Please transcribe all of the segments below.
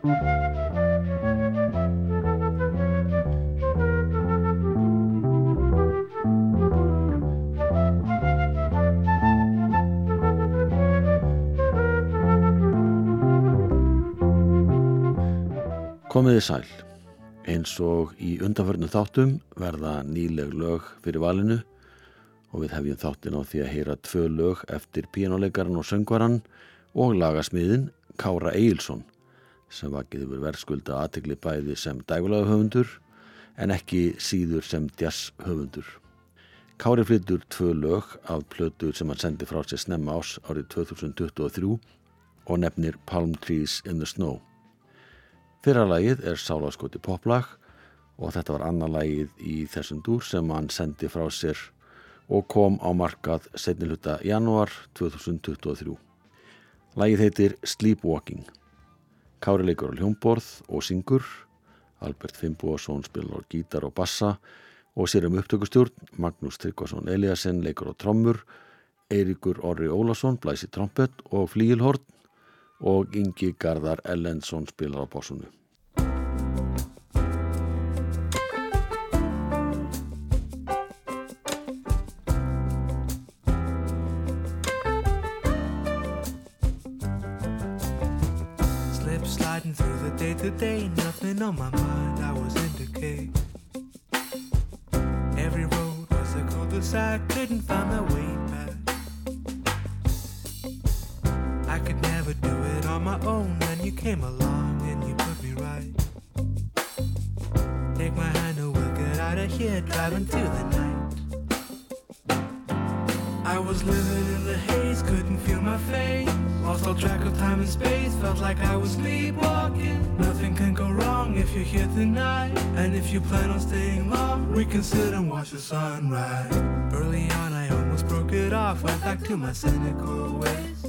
Komiði sæl. Eins og í undanförnu þáttum verða nýleg lög fyrir valinu og við hefjum þáttin á því að heyra tvö lög eftir píjánuleikaran og söngvaran og lagasmiðin Kára Eilsson sem vakið yfir verðskulda aðtegli bæði sem dægulega höfundur en ekki síður sem jazz höfundur. Kári flyttur tvö lög af plötur sem hann sendi frá sér snemma ás árið 2023 og nefnir Palm Trees in the Snow. Fyrra lagið er Sálaskoti poplag og þetta var annar lagið í þessum dúr sem hann sendi frá sér og kom á markað setni hluta janúar 2023. Lagið heitir Sleepwalking. Kári leikur á hljómborð og syngur, Albert Fimboðsson spilar á gítar og bassa. Og sér um upptökustjórn, Magnús Tryggvason Eliasson leikur á trommur, Eiríkur Orri Ólason blæsi trompet og flíilhorn og Ingi Garðar Ellensson spilar á bósunu. Sliding through the day to day, nothing on my mind, I was in decay. Every road was a cul-de-sac, couldn't find my way back. I could never do it on my own, then you came along and you put me right. Take my hand and we'll get out of here, driving through the night. I was living in the haze, couldn't feel my face. Lost all track of time and space, felt like I was sleepwalking. Nothing can go wrong if you're here tonight. And if you plan on staying long, we can sit and watch the sunrise. Early on, I almost broke it off, went back to my cynical ways.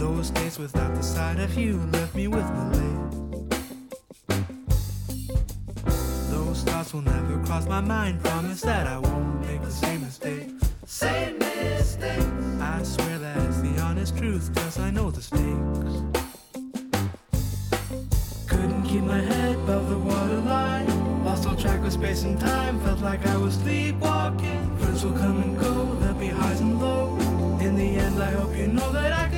Those days without the sight of you left me with malaise. Those thoughts will never cross my mind. Promise that I won't make the same mistake. Same mistake. I swear that it's the honest truth, cause I know the stakes. Couldn't keep my head above the waterline. Lost all track of space and time. Felt like I was sleepwalking. Friends will come and go, there'll be highs and lows. In the end, I hope you know that I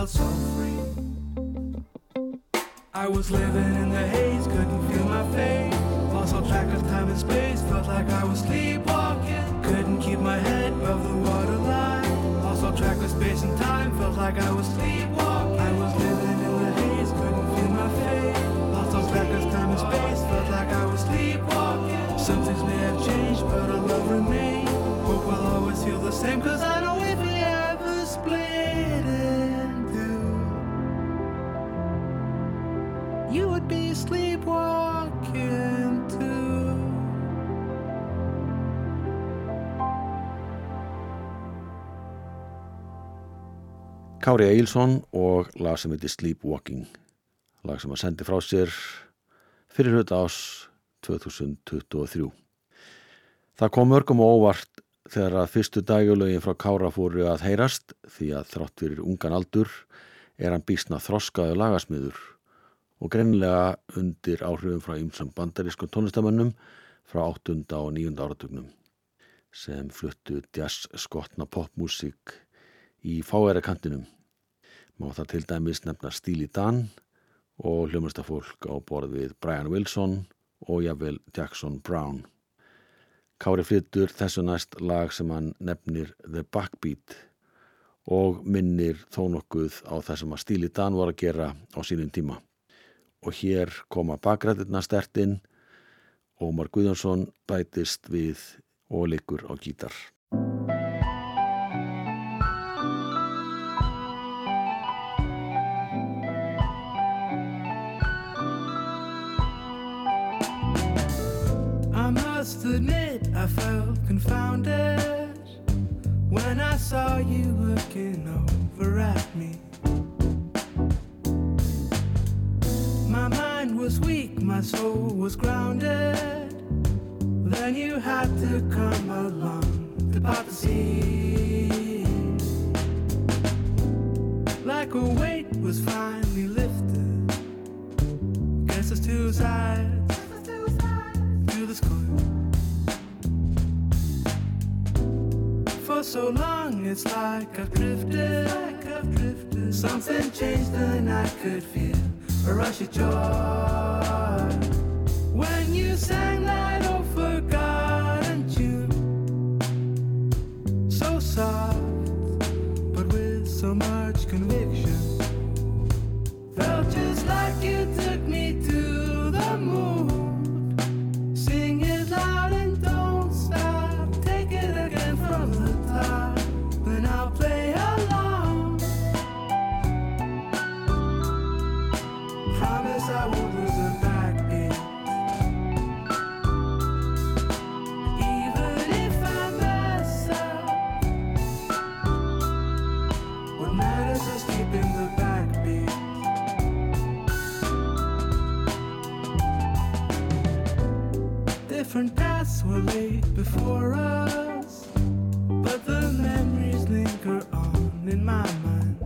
miles off. Kári Eilsson og lag sem heitir Sleepwalking lag sem að sendi frá sér fyrir hlut ás 2023 Það kom mörgum og óvart þegar að fyrstu dagulögin frá Kára fóru að heyrast því að þrátt fyrir ungan aldur er hann bísna þroskaðu lagasmiður og greinlega undir áhrifum frá ymsum bandarískum tónlistamönnum frá 8. og 9. áratugnum sem fluttu jazz skotna popmusík í fáæra kantinum. Má það til dæmis nefna Stíli Dan og hljómastafólk á borð við Brian Wilson og jafnvel Jackson Brown. Kári flyttur þessu næst lag sem hann nefnir The Backbeat og minnir þó nokkuð á það sem að Stíli Dan var að gera á sínum tíma. Og hér koma bakrættirna stertinn, Ómar Guðjónsson bætist við og leikur á gítar. Admit I felt confounded when I saw you looking over at me. My mind was weak, my soul was grounded. Then you had to come along to part the sea. Like a weight was finally lifted. Guess there's two sides For so long, it's like I've drifted. Like I've drifted. Something changed and I could feel a rush of joy when you sang that old forgotten tune. So soft, but with so much before us, but the memories linger on in my mind.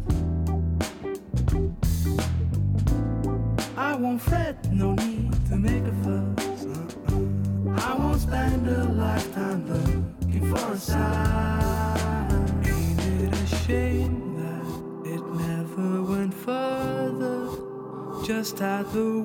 I won't fret, no need to make a fuss. uh-uh. I won't spend a lifetime looking for a sign. Ain't it a shame that it never went further? Just had the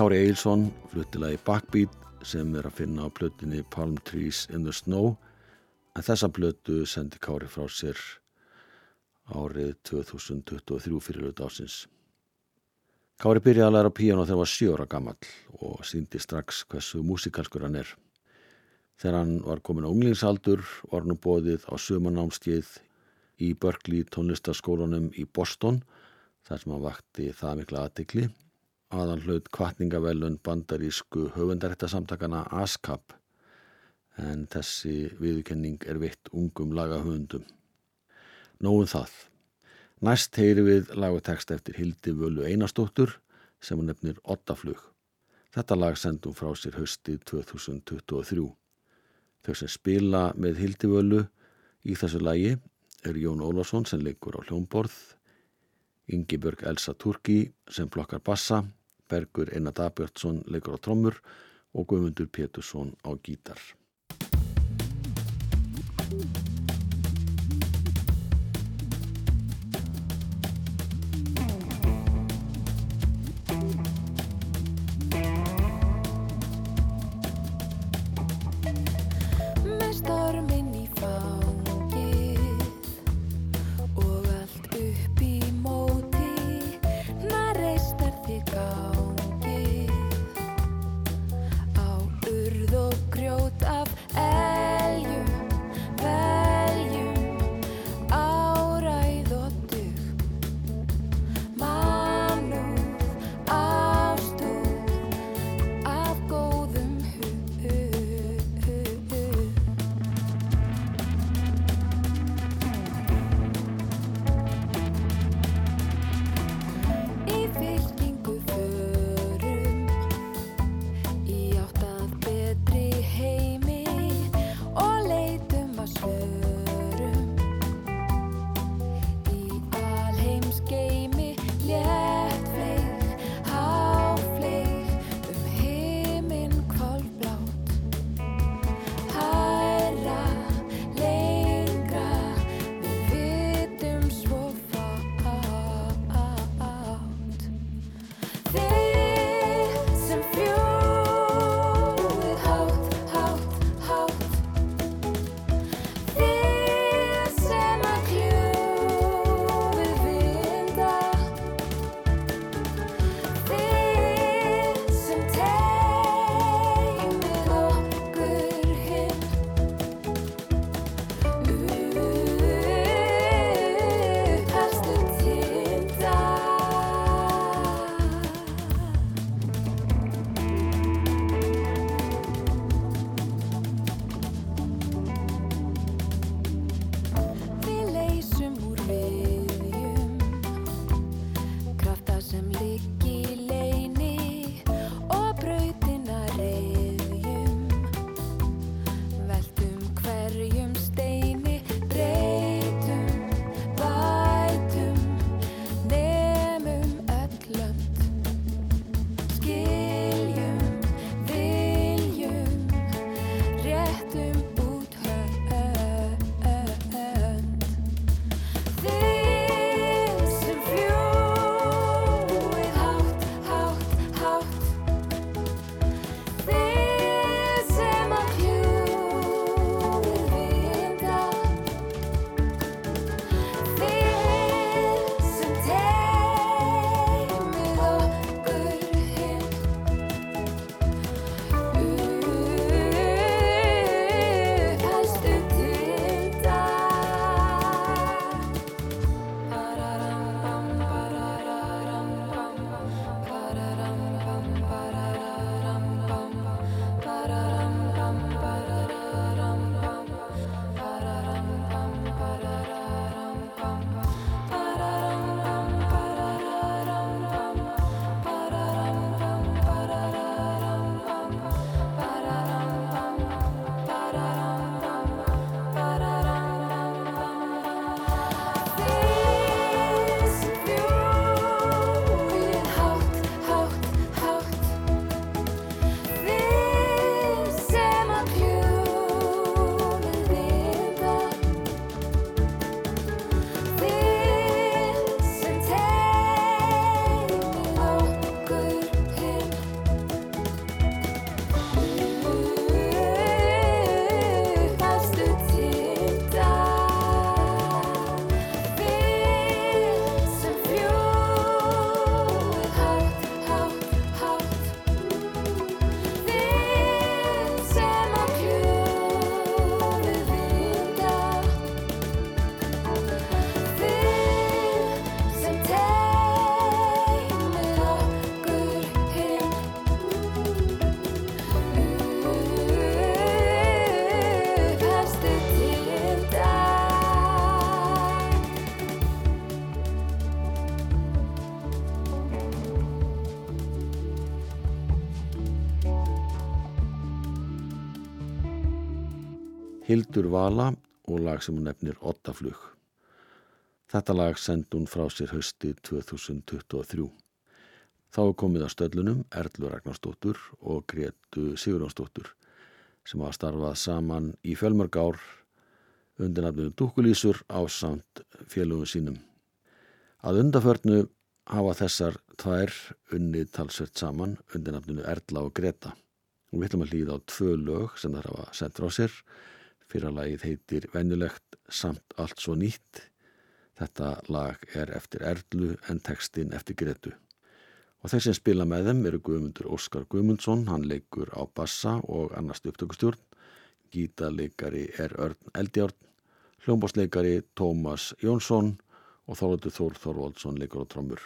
Kári Eilsson fluttilega í Backbeat sem er að finna á plötunni Palm Trees in the Snow en þessa plötu sendi Kári frá sér árið 2023 fyrir ásins. Kári byrjaði að læra píano þegar hann var sjö ára gamall og síndi strax hversu músikalskur hann er. Þegar hann var komin á unglingsaldur var hann bóðið á sömanámskeið í Berkeley tónlistaskólanum í Boston þar sem hann vakti það mikla aðtikli aðan hlaut kvartningavelun bandarísku höfundaréttasamtakana ASCAP en þessi viðurkenning er veitt ungum lagahöfundum. Nóum það. Næst heyri við lagutekst eftir Hildi Völu Einarstóttur sem hann nefnir Ottaflug. Þetta lag sendum frá sér hösti 2023. Þau sem spila með Hildi Völu í þessu lagi er Jón Ólásson sem leikur á hljómborð, Yngibjörg Elsa Turki sem flokkar bassa, Bergur Einar Dabjörnsson leikur á trommur og Guðmundur Pétursson á gítar. Hildur Vala og lag sem hún nefnir Ottaflug. Þetta lag sendi hún frá sér hösti 2023. Þá er komið að stöllunum Erlu Ragnarstóttur og Gretu Sigurjónsdóttur sem hafa starfað saman í fjölmörg ár undir nafnum Dúkulísur á samt félögum sínum. Að undaförnu hafa þessar tvær unnið talsvert saman undir nafnunu Erla og Greta. Við ætlum að hlýða á tvö lög sem það hafa sendt frá sér. Fyrra lagið heitir Venjulegt samt allt svo nýtt. Þetta lag er eftir Erlu en textin eftir Gretu. Og þeir sem spila með þeim eru Guðmundur Óskar Guðmundsson, hann leikur á bassa og annars upptökustjórn. Gítarleikari er Örn Eldjárn, hljómbásleikari Tómas Jónsson og Þorvaldur Þór Þorvaldsson leikur á trommur.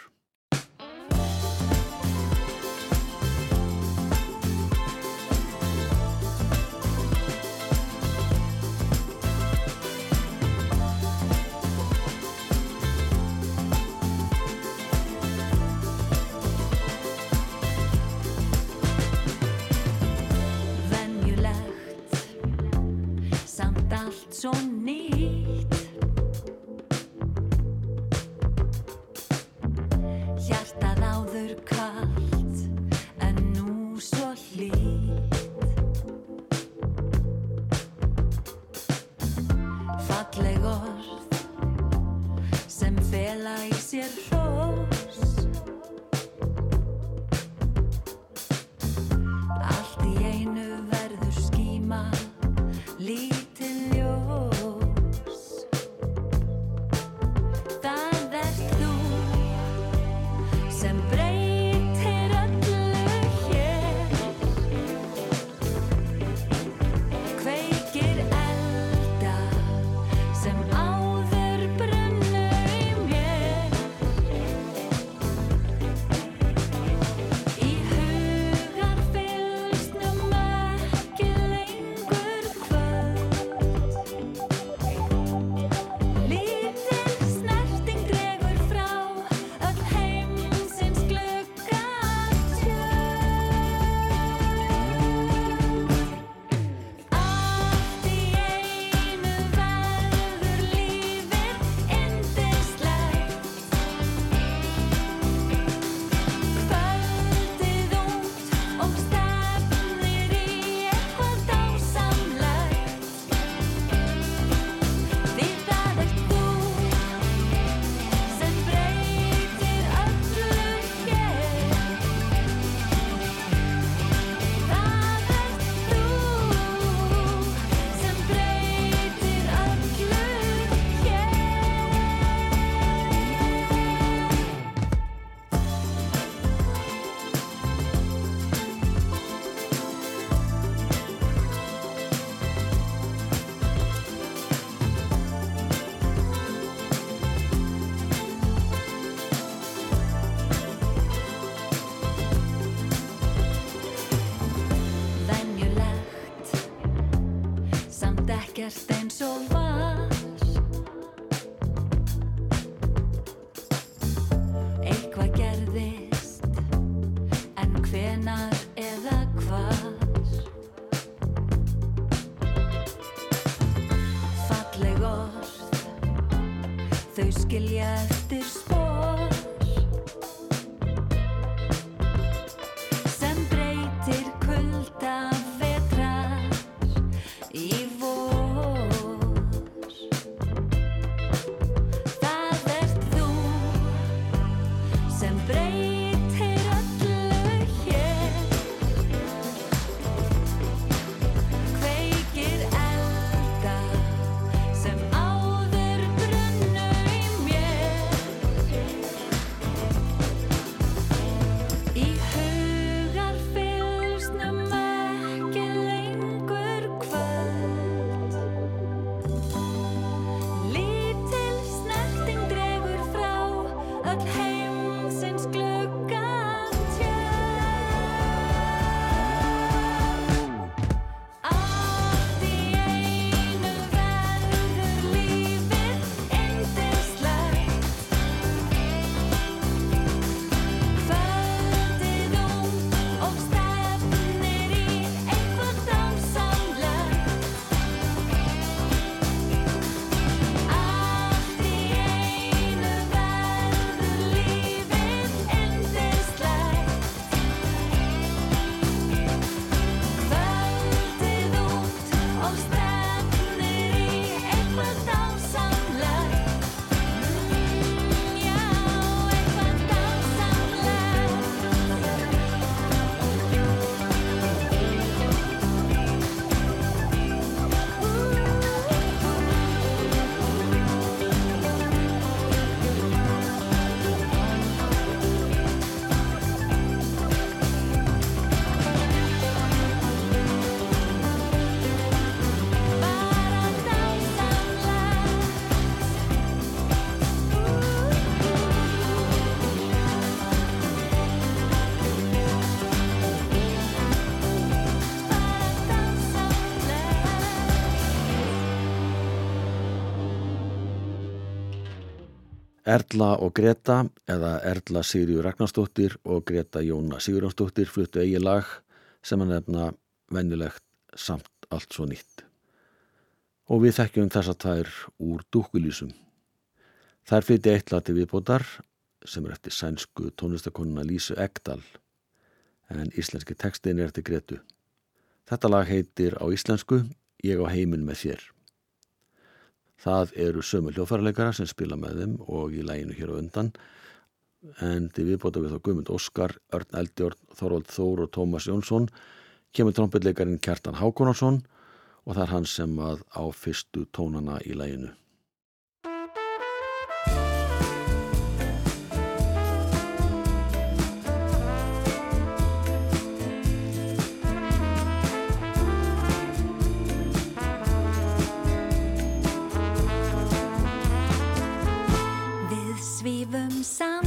Erla og Greta eða Erla Sigriður Ragnarstóttir og Greta Jóna Sigurjónsdóttir fluttu eigi lag sem að nefna vennilegt samt allt svo nýtt. Og við þekkjum þess að það er úr dúkulísum. Þær flytti eitt lag til viðbótar sem er eftir sænsku tónlistakonuna Lísu Egdal en íslenski tekstin er eftir Gretu. Þetta lag heitir á íslensku Ég á heiminn með þér. Það eru sömu hljófarleikara sem spila með þeim og í læginu hér á undan en til viðbóta við þá Guðmund Óskar, Örn Eldjórn, Þorvald Þór og Tómas Jónsson kemur trombitleikarin Kjartan Hákonarsson og það er hann sem að á fyrstu tónana í læginu. svífum saman.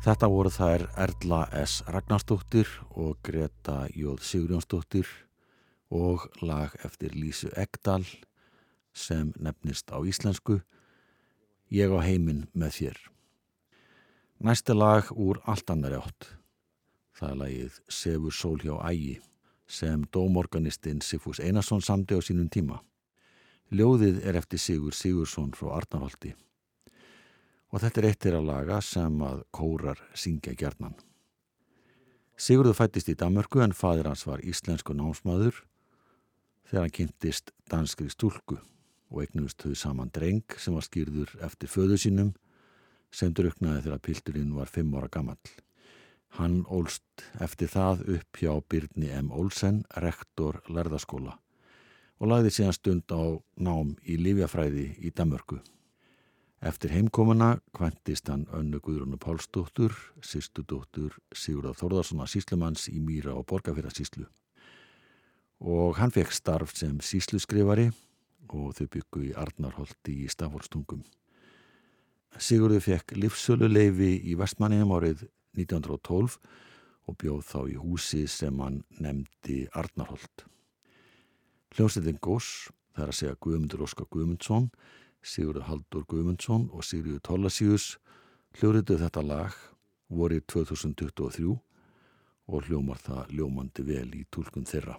Þetta voru þær Erla S. Ragnarstóttir og Greta Jóð Sigurjónsdóttir og lag eftir Lísu Egdal sem nefnist á íslensku Ég á heiminn með þér. Næsta lag úr allt annari átt. Það er lagið Sefur sól hjá ægi sem dómorganistinn Sifus Einarsson samdi á sínum tíma. Ljóðið er eftir Sigur Sigursson frá Arnarvaldi og þetta er eittir að laga sem að kórar syngja gjarnan. Sigurður fættist í Damörku en fadir hans var íslensku námsmaður þegar hann kynntist danskri stúlku og eignust þau saman dreng sem var skýrður eftir föðu sínum sem druknaði þegar pildurinn var fimm ára gammal. Hann ólst eftir það upp hjá Byrni M. Olsen, rektor lærðaskóla og lagði síðan stund á nám í Lífjafræði í Damörku. Eftir heimkomuna kventist hann önnu Guðrúnu Pálsdóttur, sýstudóttur Sigurða Þórðarssona síslumanns í Mýra og Borgafjörðarsíslu. Og hann fekk starf sem sísluskrifari og þau byggu í Arnarholti í Stafórstungum. Sigurðu fekk livsöluleifi í Vestmanniðum árið 1912 og bjóð þá í húsi sem hann nefndi Arnarholt. Hljómsveitin Gós, það er að segja Guðmundur Óskar Guðmundsson, Sigurður Haldur Guðmundsson og Sigurður Tólasíus hljóriðu þetta lag vorið 2023 og hljómar það ljómandi vel í tólkun þeirra.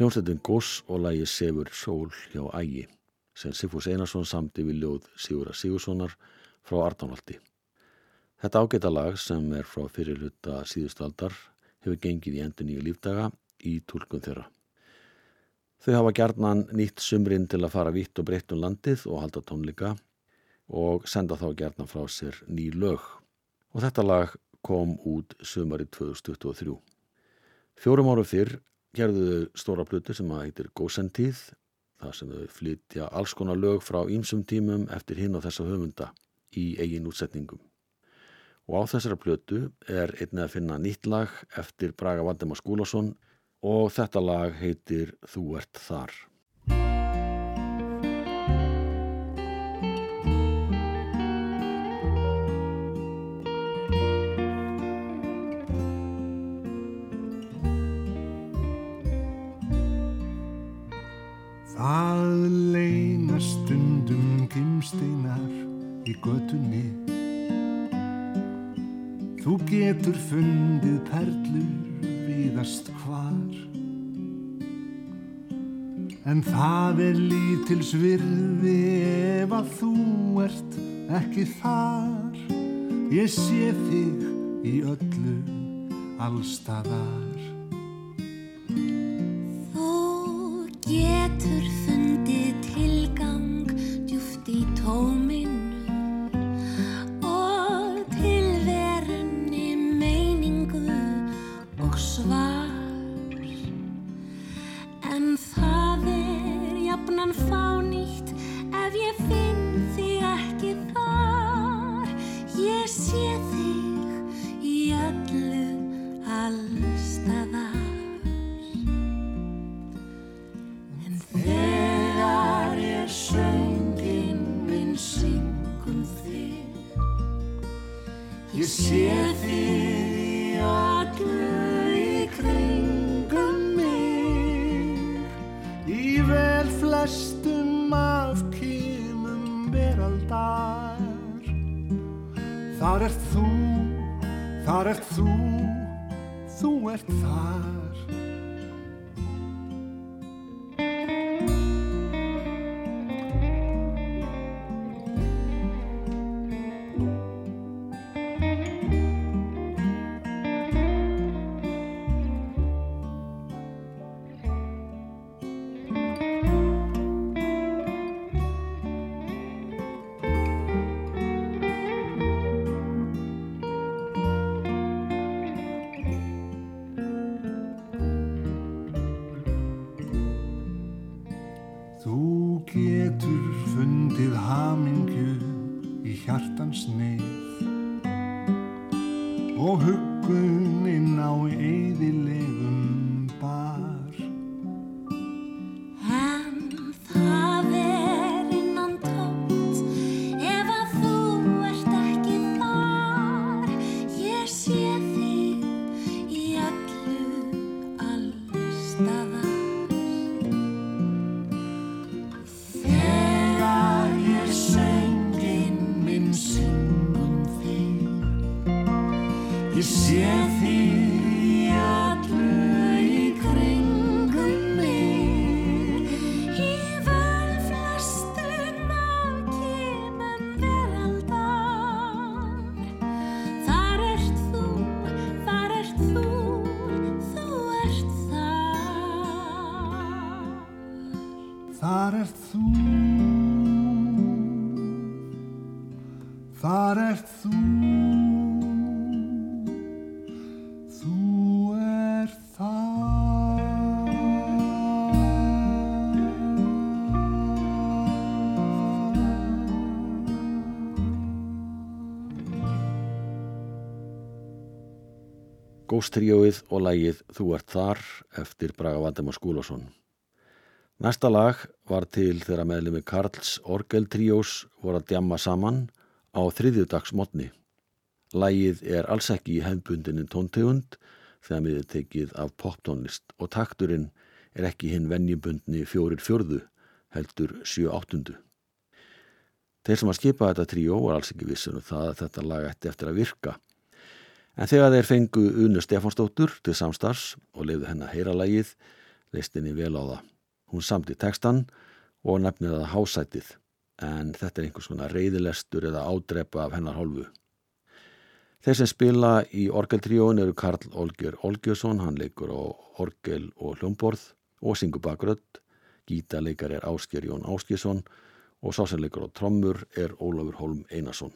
Hljómsveitin Goss og lægi Sefur Sól hjá Ægi sem Sifus Einarsson samti við ljóð Sigura Sigurssonar frá Arnánvaldi. Þetta ágæta lag sem er frá fyrirluta síðustaldar hefur gengið í endun nýju lífdaga í tólkun þeirra. Þau hafa gerðnan nýtt sumrin til að fara vitt og breytt um landið og halda tónleika og senda þá gerðnan frá sér ný lög og þetta lag kom út sumari 2023. Fjórum áru fyrr gerðu þau stóra plötu sem að heitir Gósentíð þar sem þau flytja alls konar lög frá ímsum tímum eftir hinn og þessa höfunda í eigin útsetningum. Og á þessara plötu er einnig að finna nýtt lag eftir Braga Valdemar Skúlason og þetta lag heitir Þú ert þar. Götunni. Þú getur fundið perlur viðast hvar. En það er lítil svirði ef að þú ert ekki þar. Ég sé þig í öllu allstaðar hjartans neyð Góstríóið og lægið Þú ert þar eftir Braga Valdemar Skúlason. Næsta lag var til þegar meðlumi Karls Orgeltríós voru að djamma saman á þriðjudagsmotni. Lægið er alls ekki í hefðbundinu tóntegund þegar miður tekið af poptónlist og takturinn er ekki hinn venjubundni fjórir fjörðu heldur sjö áttundu. Þeir sem að skipa þetta tríó var alls ekki vissun um það að þetta lag ætti eftir að virka En þegar þeir fengu Unu Stefansdóttur til samstars og leiðu henn að heyra lægið, leist henni vel á það. Hún samti textan og nefnir það hásætið, en þetta er einhvers konar reyðilestur eða ádrepa af hennar hálfu. Þeir sem spila í orgeltríón eru Karl Olgjör Olgjörsson, hann leikur á orgel og hljómborð og syngur bakrödd, gítaleikar er Ásker Jón Áskjesson og sá sem leikur á trommur er Ólafur Holm Einarsson.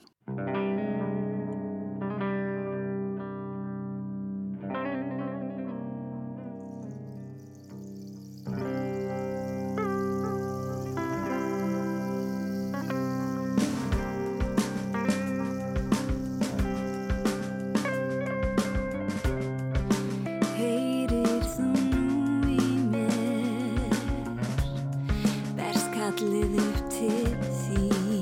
Upp til þín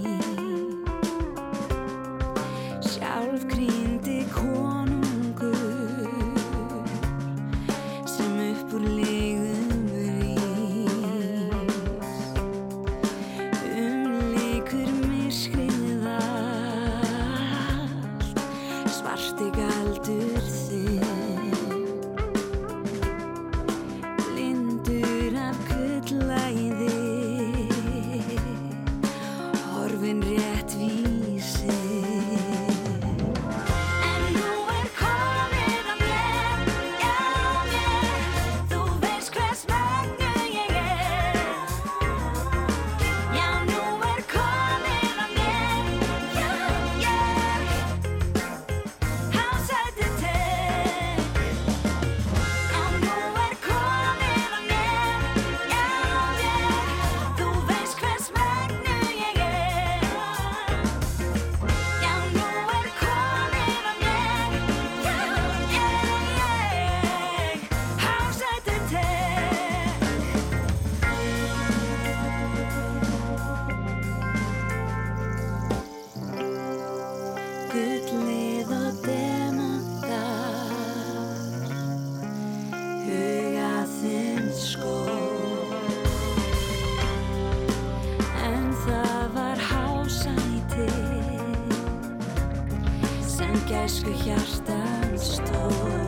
sem gæsku hjartan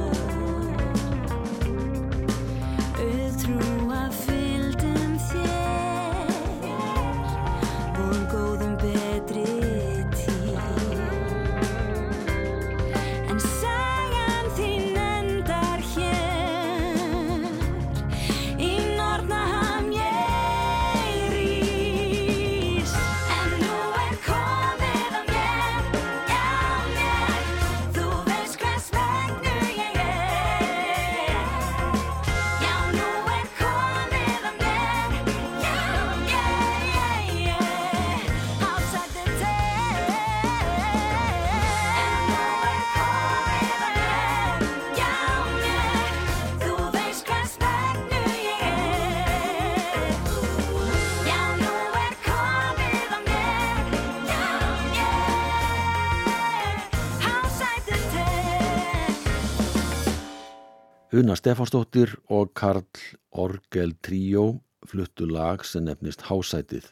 Una Stefánsdóttir og Karl Orgel Tríó fluttu lag sem nefnist Hásætið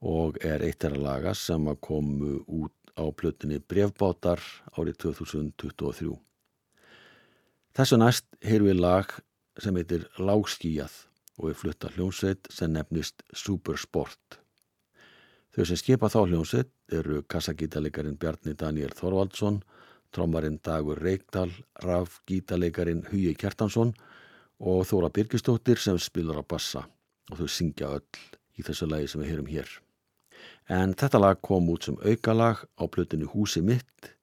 og er eitt þeirra laga sem komu út á plötunni Brefbátar árið 2023. Þessu næst heyrum við lag sem heitir Lágskíjað og er flutta hljómsveit sem nefnist Supersport. Þau sem skipa þá hljómsveit eru kassagítalegarin Bjarni Daniel Þorvaldsson, trommarinn Dagur Reykdal, raf gítalegarin Hugi Kjartansson og Þóra Birgistóttir sem spilar á bassa og þau syngja öll í þessu lagi sem við heyrum hér. En þetta lag kom út sem aukalag á plötinu Húsi mitt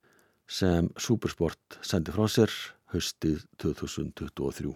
sem Supersport sendi frá sér haustið 2023.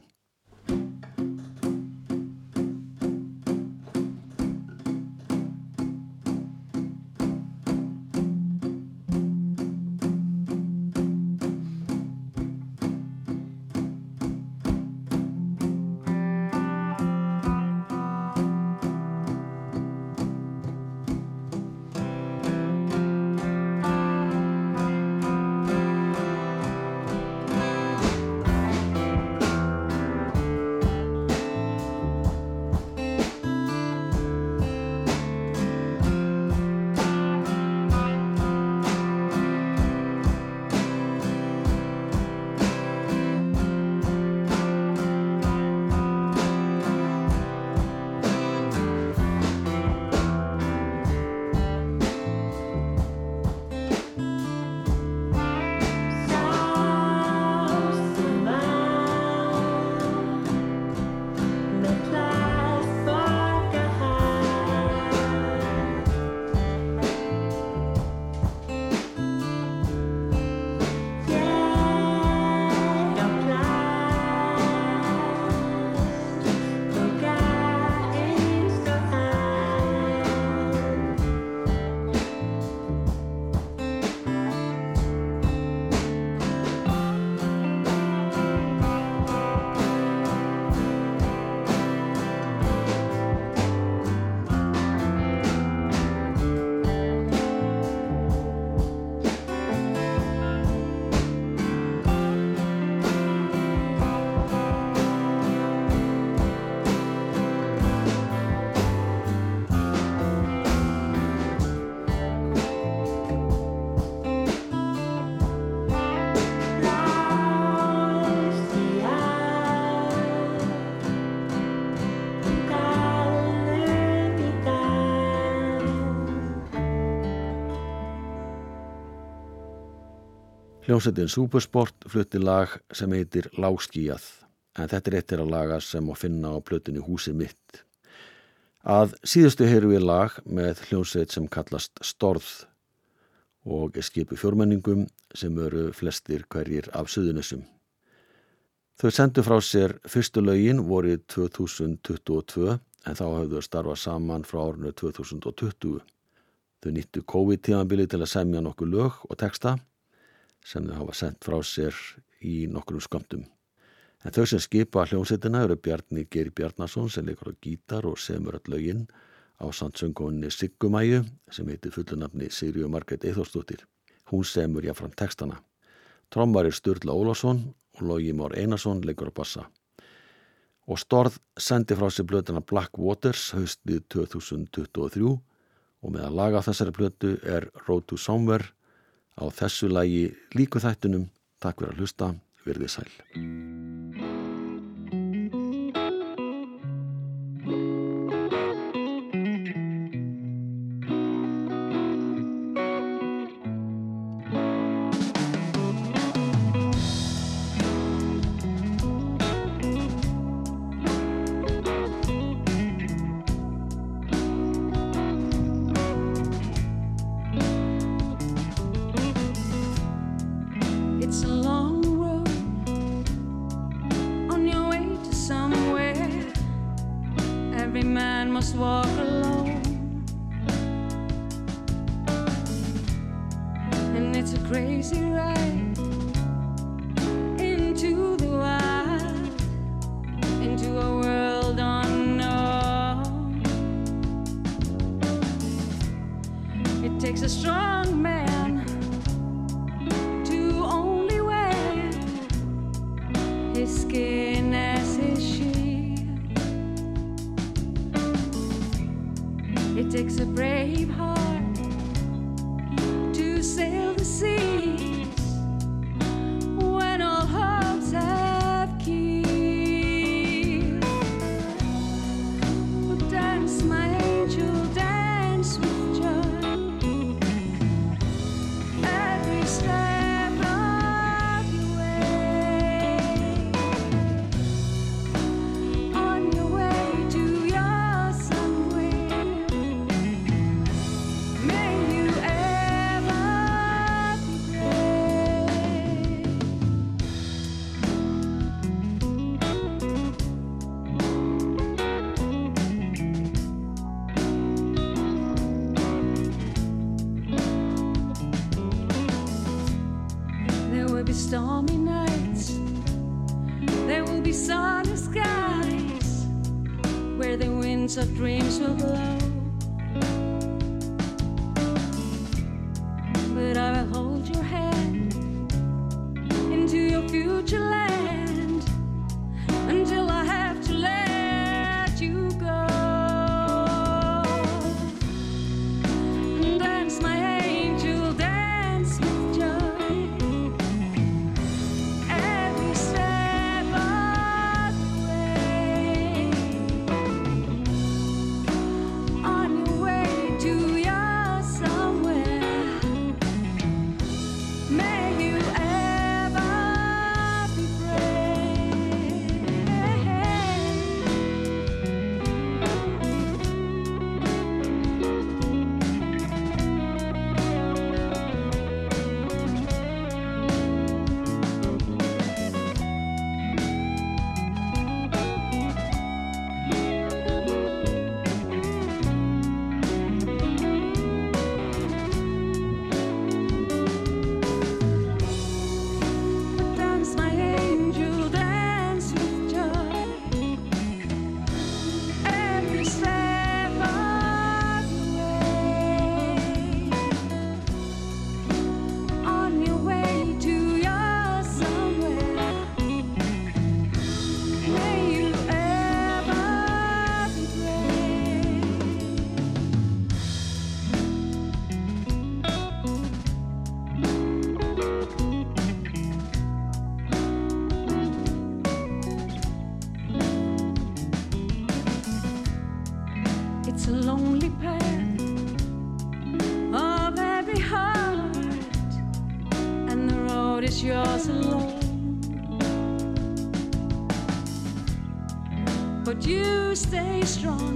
Hljómsveitin Supersport flutti lag sem heitir Láskíjað en þetta er eittir að laga sem að finna á plötunni Húsi mitt. Að síðustu heyru við lag með hljómsveit sem kallast Storð og er skipu fjórmenningum sem eru flestir hverjir af suðunessum. Þau sendu frá sér fyrstu lögin vorið 2022 en þá hafðu þau starfað saman frá árinu 2020. Þau nýttu COVID-tíðanbili til að semja nokkuð lög og texta sem þau hafa sendt frá sér í nokkrum skömmtum. En þau sem skipa hljómsveitina eru Bjarni Geir Bjarnason sem leikur á gítar og semur all lögin á sandsöngunni Siggumæju sem heitir fullunafni Sigriu Margreit Eithórsdóttir. Hún semur jáfram textana. Trommar er Sturla Ólásson og Lógi Már Einarsson leikur á bassa. Og Storð sendi frá sér blötuna Black Waters haustið 2023 og með að laga þessari blötu er Road to Somewhere Á þessu lægi líku þættunum, takk fyrir að hlusta, verðið sæl. makes us strong. lonely path of every heart, and the road is yours alone. But you stay strong.